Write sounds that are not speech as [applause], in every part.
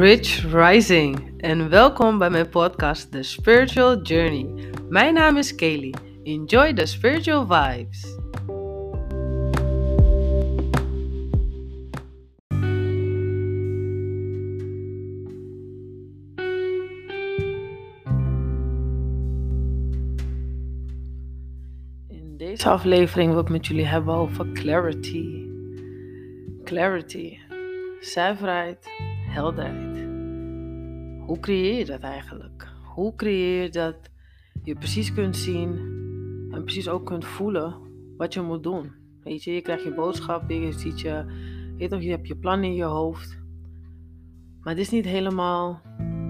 Rich Rising en welkom bij mijn podcast The Spiritual Journey. Mijn naam is Kaylee. Enjoy the spiritual vibes. In deze aflevering wil ik met jullie hebben over clarity. Clarity, zuiverheid, helderheid. Hoe creëer je dat eigenlijk? Hoe creëer je dat je precies kunt zien en precies ook kunt voelen wat je moet doen? Weet je, je krijgt je boodschap, je ziet je, weet toch, je hebt je plan in je hoofd. Maar het is niet helemaal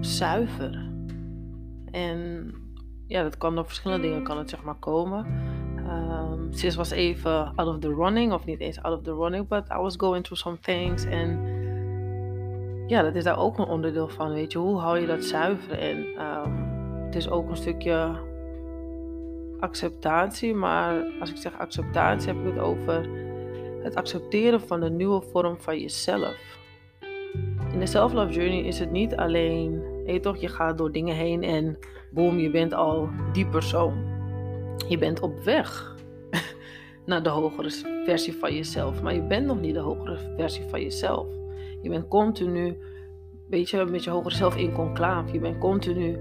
zuiver. En ja, dat kan door verschillende dingen kan het zeg maar komen. Um, sis was even out of the running, of niet eens out of the running, but I was going through some things. En ja, dat is daar ook een onderdeel van, weet je. Hoe hou je dat zuiver? En um, het is ook een stukje acceptatie, maar als ik zeg acceptatie heb ik het over het accepteren van de nieuwe vorm van jezelf. In de self-love journey is het niet alleen, weet toch, je gaat door dingen heen en boom, je bent al die persoon. Je bent op weg [laughs] naar de hogere versie van jezelf, maar je bent nog niet de hogere versie van jezelf. Je bent continu, weet je, met je hogere zelf in conclave. Je bent continu,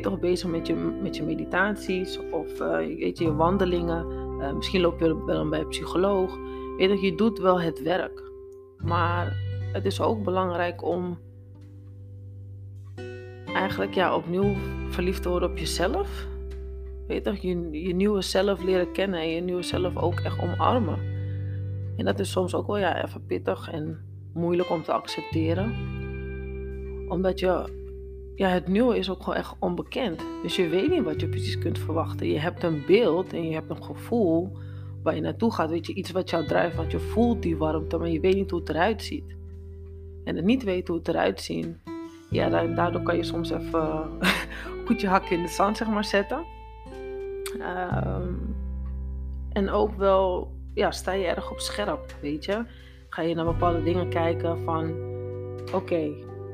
toch, bezig met je, met je meditaties of uh, weet je, wandelingen. Uh, misschien loop je wel bij een psycholoog. Weet je, je doet wel het werk. Maar het is ook belangrijk om eigenlijk ja, opnieuw verliefd te worden op jezelf. Weet je, je nieuwe zelf leren kennen en je nieuwe zelf ook echt omarmen. En dat is soms ook wel ja, even pittig en moeilijk om te accepteren. Omdat je, ja, het nieuwe is ook gewoon echt onbekend. Dus je weet niet wat je precies kunt verwachten. Je hebt een beeld en je hebt een gevoel waar je naartoe gaat. Weet je, iets wat jou drijft, want je voelt die warmte, maar je weet niet hoe het eruit ziet. En het niet weten hoe het eruit ziet, ja, daardoor kan je soms even [laughs] goed je hak in de zand, zeg maar, zetten. Um, en ook wel, ja, sta je erg op scherp, weet je. Ga je naar bepaalde dingen kijken van, oké,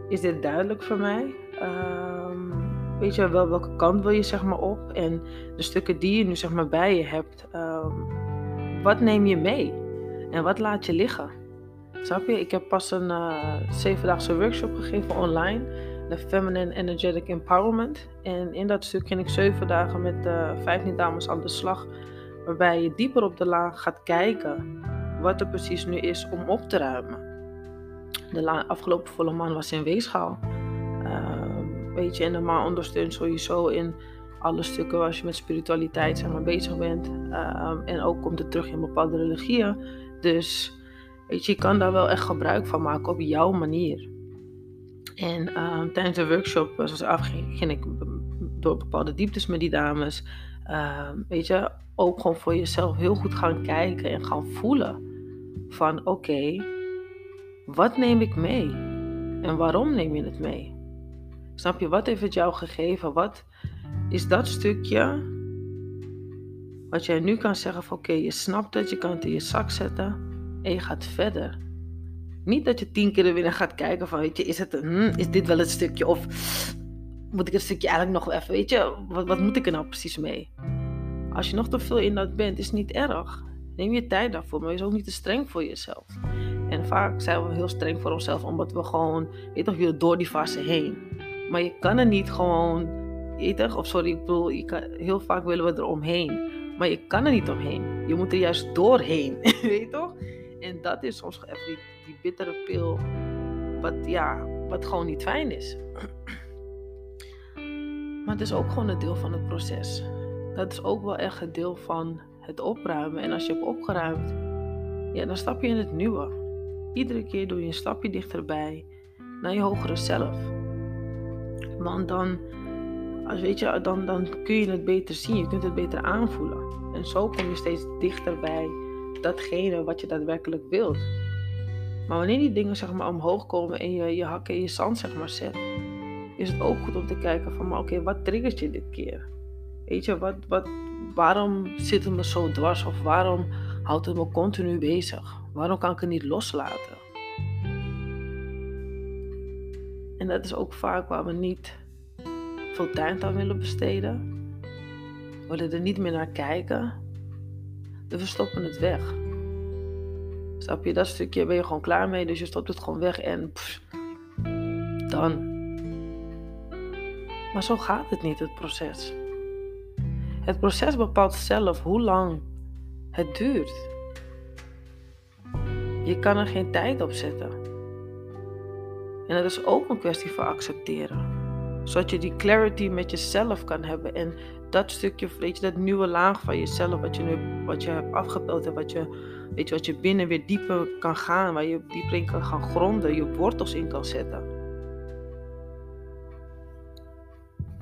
is dit duidelijk voor mij? Um, weet je wel, welke kant wil je zeg maar op? En de stukken die je nu zeg maar bij je hebt, um, wat neem je mee? En wat laat je liggen? Snap je? Ik heb pas een uh, zevendaagse workshop gegeven online. De Feminine Energetic Empowerment. En in dat stuk ging ik zeven dagen met uh, 15 dames aan de slag. Waarbij je dieper op de laag gaat kijken wat er precies nu is om op te ruimen. De afgelopen volle maan was in weegschaal. Uh, weet je, en de maan ondersteunt sowieso in alle stukken waar je met spiritualiteit zeg maar, bezig bent. Uh, en ook komt het terug in bepaalde religieën. Dus weet je, je kan daar wel echt gebruik van maken op jouw manier. En uh, tijdens de workshop, zoals af, ging ik door bepaalde dieptes met die dames. Weet je, ook gewoon voor jezelf heel goed gaan kijken en gaan voelen. Van oké, wat neem ik mee? En waarom neem je het mee? Snap je, wat heeft het jou gegeven? Wat is dat stukje wat jij nu kan zeggen van oké, je snapt het, je kan het in je zak zetten en je gaat verder. Niet dat je tien keer er weer gaat kijken van weet je, is, het, hmm, is dit wel het stukje of moet ik het stukje eigenlijk nog even, weet je, wat, wat moet ik er nou precies mee? Als je nog te veel in dat bent, is niet erg. Neem je tijd daarvoor, maar wees ook niet te streng voor jezelf. En vaak zijn we heel streng voor onszelf, omdat we gewoon, weet je, door die fase heen. Maar je kan er niet gewoon, weet je, of sorry, ik bedoel, je kan, heel vaak willen we er omheen. Maar je kan er niet omheen. Je moet er juist doorheen, [laughs] weet je toch? En dat is soms even die, die bittere pil, wat, ja, wat gewoon niet fijn is. Maar het is ook gewoon een deel van het proces. Dat is ook wel echt een deel van het opruimen. En als je hebt opgeruimd, ja, dan stap je in het nieuwe. Iedere keer doe je een stapje dichterbij naar je hogere zelf. Want dan, als weet je, dan, dan kun je het beter zien, je kunt het beter aanvoelen. En zo kom je steeds dichter bij datgene wat je daadwerkelijk wilt. Maar wanneer die dingen zeg maar omhoog komen en je je hakken in je zand zeg maar zet, is het ook goed om te kijken van, oké, wat triggert je dit keer? Weet je, wat, wat, waarom zit het me zo dwars? Of waarom houdt het me continu bezig? Waarom kan ik het niet loslaten? En dat is ook vaak waar we niet veel tijd aan willen besteden. We willen er niet meer naar kijken. Dus we het weg. Snap je? Dat stukje ben je gewoon klaar mee. Dus je stopt het gewoon weg en dan. Maar zo gaat het niet, het proces. Het proces bepaalt zelf hoe lang het duurt. Je kan er geen tijd op zetten. En dat is ook een kwestie van accepteren. Zodat je die clarity met jezelf kan hebben. En dat stukje, weet je, dat nieuwe laag van jezelf, wat je nu wat je hebt afgepeld en wat je, weet je, wat je binnen weer dieper kan gaan, waar je dieper in kan gaan gronden, je wortels in kan zetten.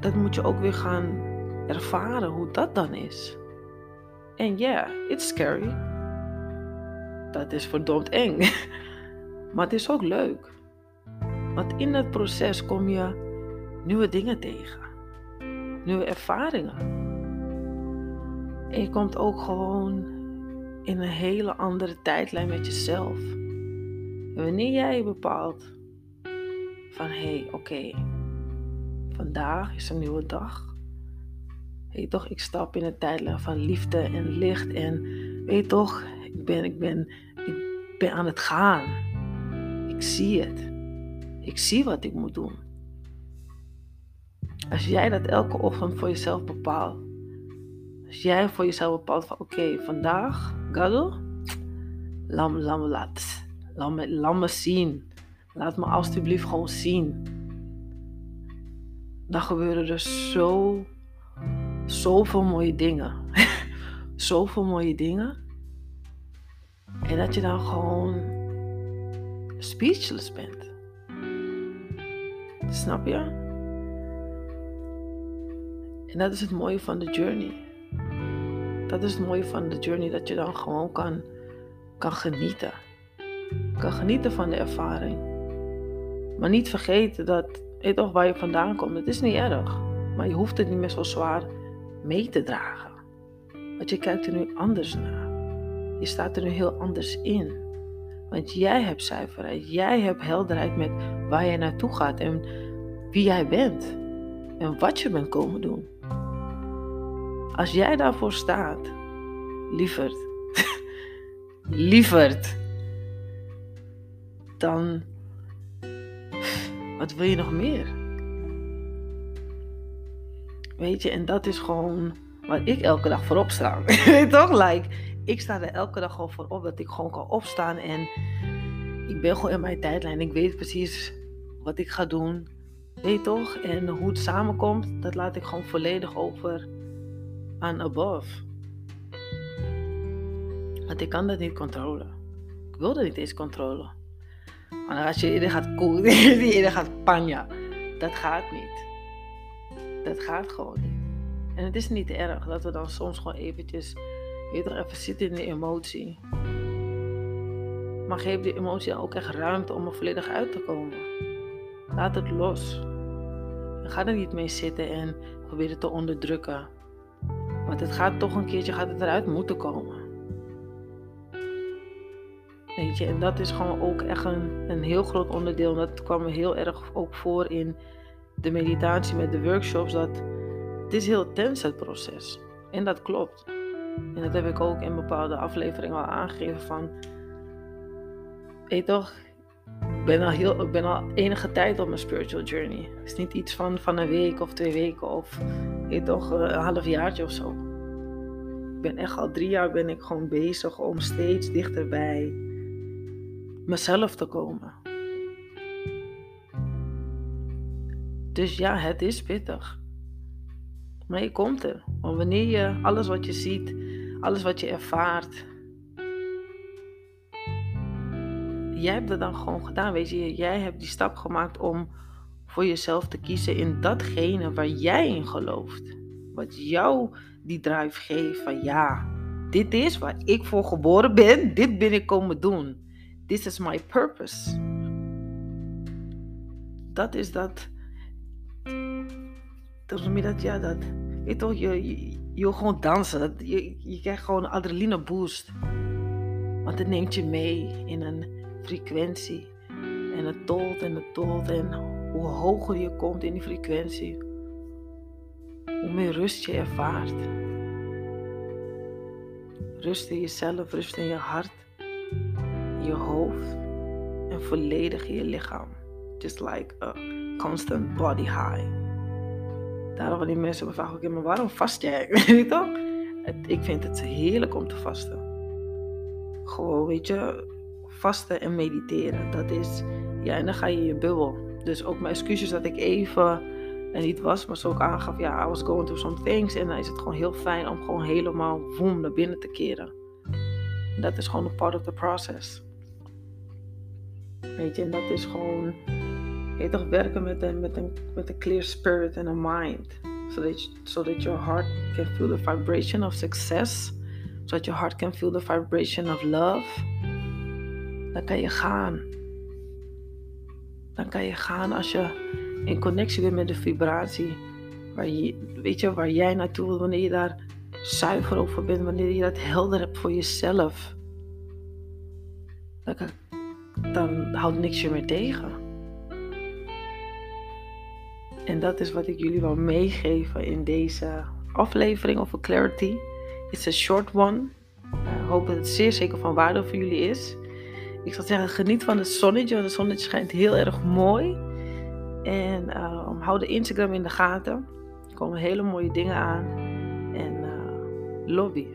Dat moet je ook weer gaan ervaren hoe dat dan is. En ja, yeah, it's scary. Dat is verdomd eng. [laughs] Maar het is ook leuk. Want in het proces kom je nieuwe dingen tegen. Nieuwe ervaringen. En je komt ook gewoon in een hele andere tijdlijn met jezelf. En wanneer jij bepaalt van hé, hey, oké, vandaag is een nieuwe dag. Weet toch, ik stap in een tijdlijn van liefde en licht. En weet toch, ik ben, ik ben, ik ben aan het gaan. Ik zie het. Ik zie wat ik moet doen. Als jij dat elke ochtend voor jezelf bepaalt. Als jij voor jezelf bepaalt van oké, vandaag, Gado, laat me, laat laat, laat, me, laat me zien. Laat me alsjeblieft gewoon zien. Dan gebeuren er zo, zoveel mooie dingen. [laughs] zoveel mooie dingen. En dat je dan gewoon speechless bent. Snap je? En dat is het mooie van de journey. Dat is het mooie van de journey, dat je dan gewoon kan, kan genieten. Kan genieten van de ervaring. Maar niet vergeten dat, weet toch, waar je vandaan komt, het is niet erg. Maar je hoeft het niet meer zo zwaar mee te dragen. Want je kijkt er nu anders naar. Je staat er nu heel anders in. Want jij hebt zuiverheid. Jij hebt helderheid met waar jij naartoe gaat en wie jij bent. En wat je bent komen doen. Als jij daarvoor staat, lieverd, [laughs] lieverd, dan wat wil je nog meer? Weet je, en dat is gewoon waar ik elke dag voor opsta. [laughs] Toch? Like, ik sta er elke dag gewoon voor op dat ik gewoon kan opstaan en ik ben gewoon in mijn tijdlijn. Ik weet precies wat ik ga doen. Weet toch? En hoe het samenkomt, dat laat ik gewoon volledig over aan above. Want ik kan dat niet controleren. Ik wil dat niet eens controleren. Maar als je eerder gaat koelen, [laughs] eerder gaat panja, dat gaat niet. Dat gaat gewoon niet. En het is niet erg dat we dan soms gewoon eventjes, weet even zitten in de emotie. Maar geef die emotie ook echt ruimte om er volledig uit te komen. Laat het los. ga er niet mee zitten en probeer het te onderdrukken. Want het gaat toch een keertje gaat het eruit moeten komen. Weet je, en dat is gewoon ook echt een, een heel groot onderdeel. En dat kwam heel erg ook voor in de meditatie met de workshops. Dat het is heel tens het proces. En dat klopt. En dat heb ik ook in bepaalde afleveringen al aangegeven van... Weet toch, ik ben al, heel, ik ben al enige tijd op mijn spiritual journey. Het is niet iets van, van een week of twee weken of weet toch, een half jaartje of zo. Ik ben echt al drie jaar ben ik gewoon bezig om steeds dichter bij mezelf te komen. Dus ja, het is pittig. Maar je komt er. Want wanneer je alles wat je ziet, alles wat je ervaart, jij hebt het dan gewoon gedaan. Weet je, jij hebt die stap gemaakt om voor jezelf te kiezen in datgene waar jij in gelooft. Wat jou die drive geeft van ja, dit is waar ik voor geboren ben. Dit ben ik komen doen. This is my purpose. Dat is dat. Dat noem je dat? Ja, dat. Weet toch, je, je, wil gewoon dansen. Je, je krijgt gewoon een adrenaline boost. Want het neemt je mee in een frequentie. En het tolt en het tolt. En hoe hoger je komt in die frequentie, hoe meer rust je ervaart. Rust in jezelf, rust in je hart, je hoofd en volledig in je lichaam. Just like a constant body high. Daarom wanneer mensen me vragen, oké, maar waarom vast jij? Weet je toch? Ik vind het heerlijk om te vasten. Gewoon, weet je, vasten en mediteren. Dat is, ja, en dan ga je in je bubbel. Dus ook mijn excuses dat ik even en niet was, maar zo ook aangaf, ja, I was going through some things. En dan is het gewoon heel fijn om gewoon helemaal woem naar binnen te keren. Dat is gewoon een part of the process. Weet je, en dat is gewoon, je toch werken met een, met clear spirit en een mind. So that, so that your heart can feel the vibration of success. So that your heart can feel the vibration of love. Dan kan je gaan. Dan kan je gaan als je in connectie bent met de vibratie. Waar, je, weet je, waar jij naartoe wil, wanneer je daar zuiver over bent, wanneer je dat helder hebt voor jezelf. Dan, dan houdt niks je meer tegen. En dat is wat ik jullie wil meegeven in deze aflevering over Clarity. It's a short one. Ik hoop dat het zeer zeker van waarde voor jullie is. Ik zou zeggen, geniet van het zonnetje, want het zonnetje schijnt heel erg mooi. En uh, hou de Instagram in de gaten. Er komen hele mooie dingen aan. En uh, lobby.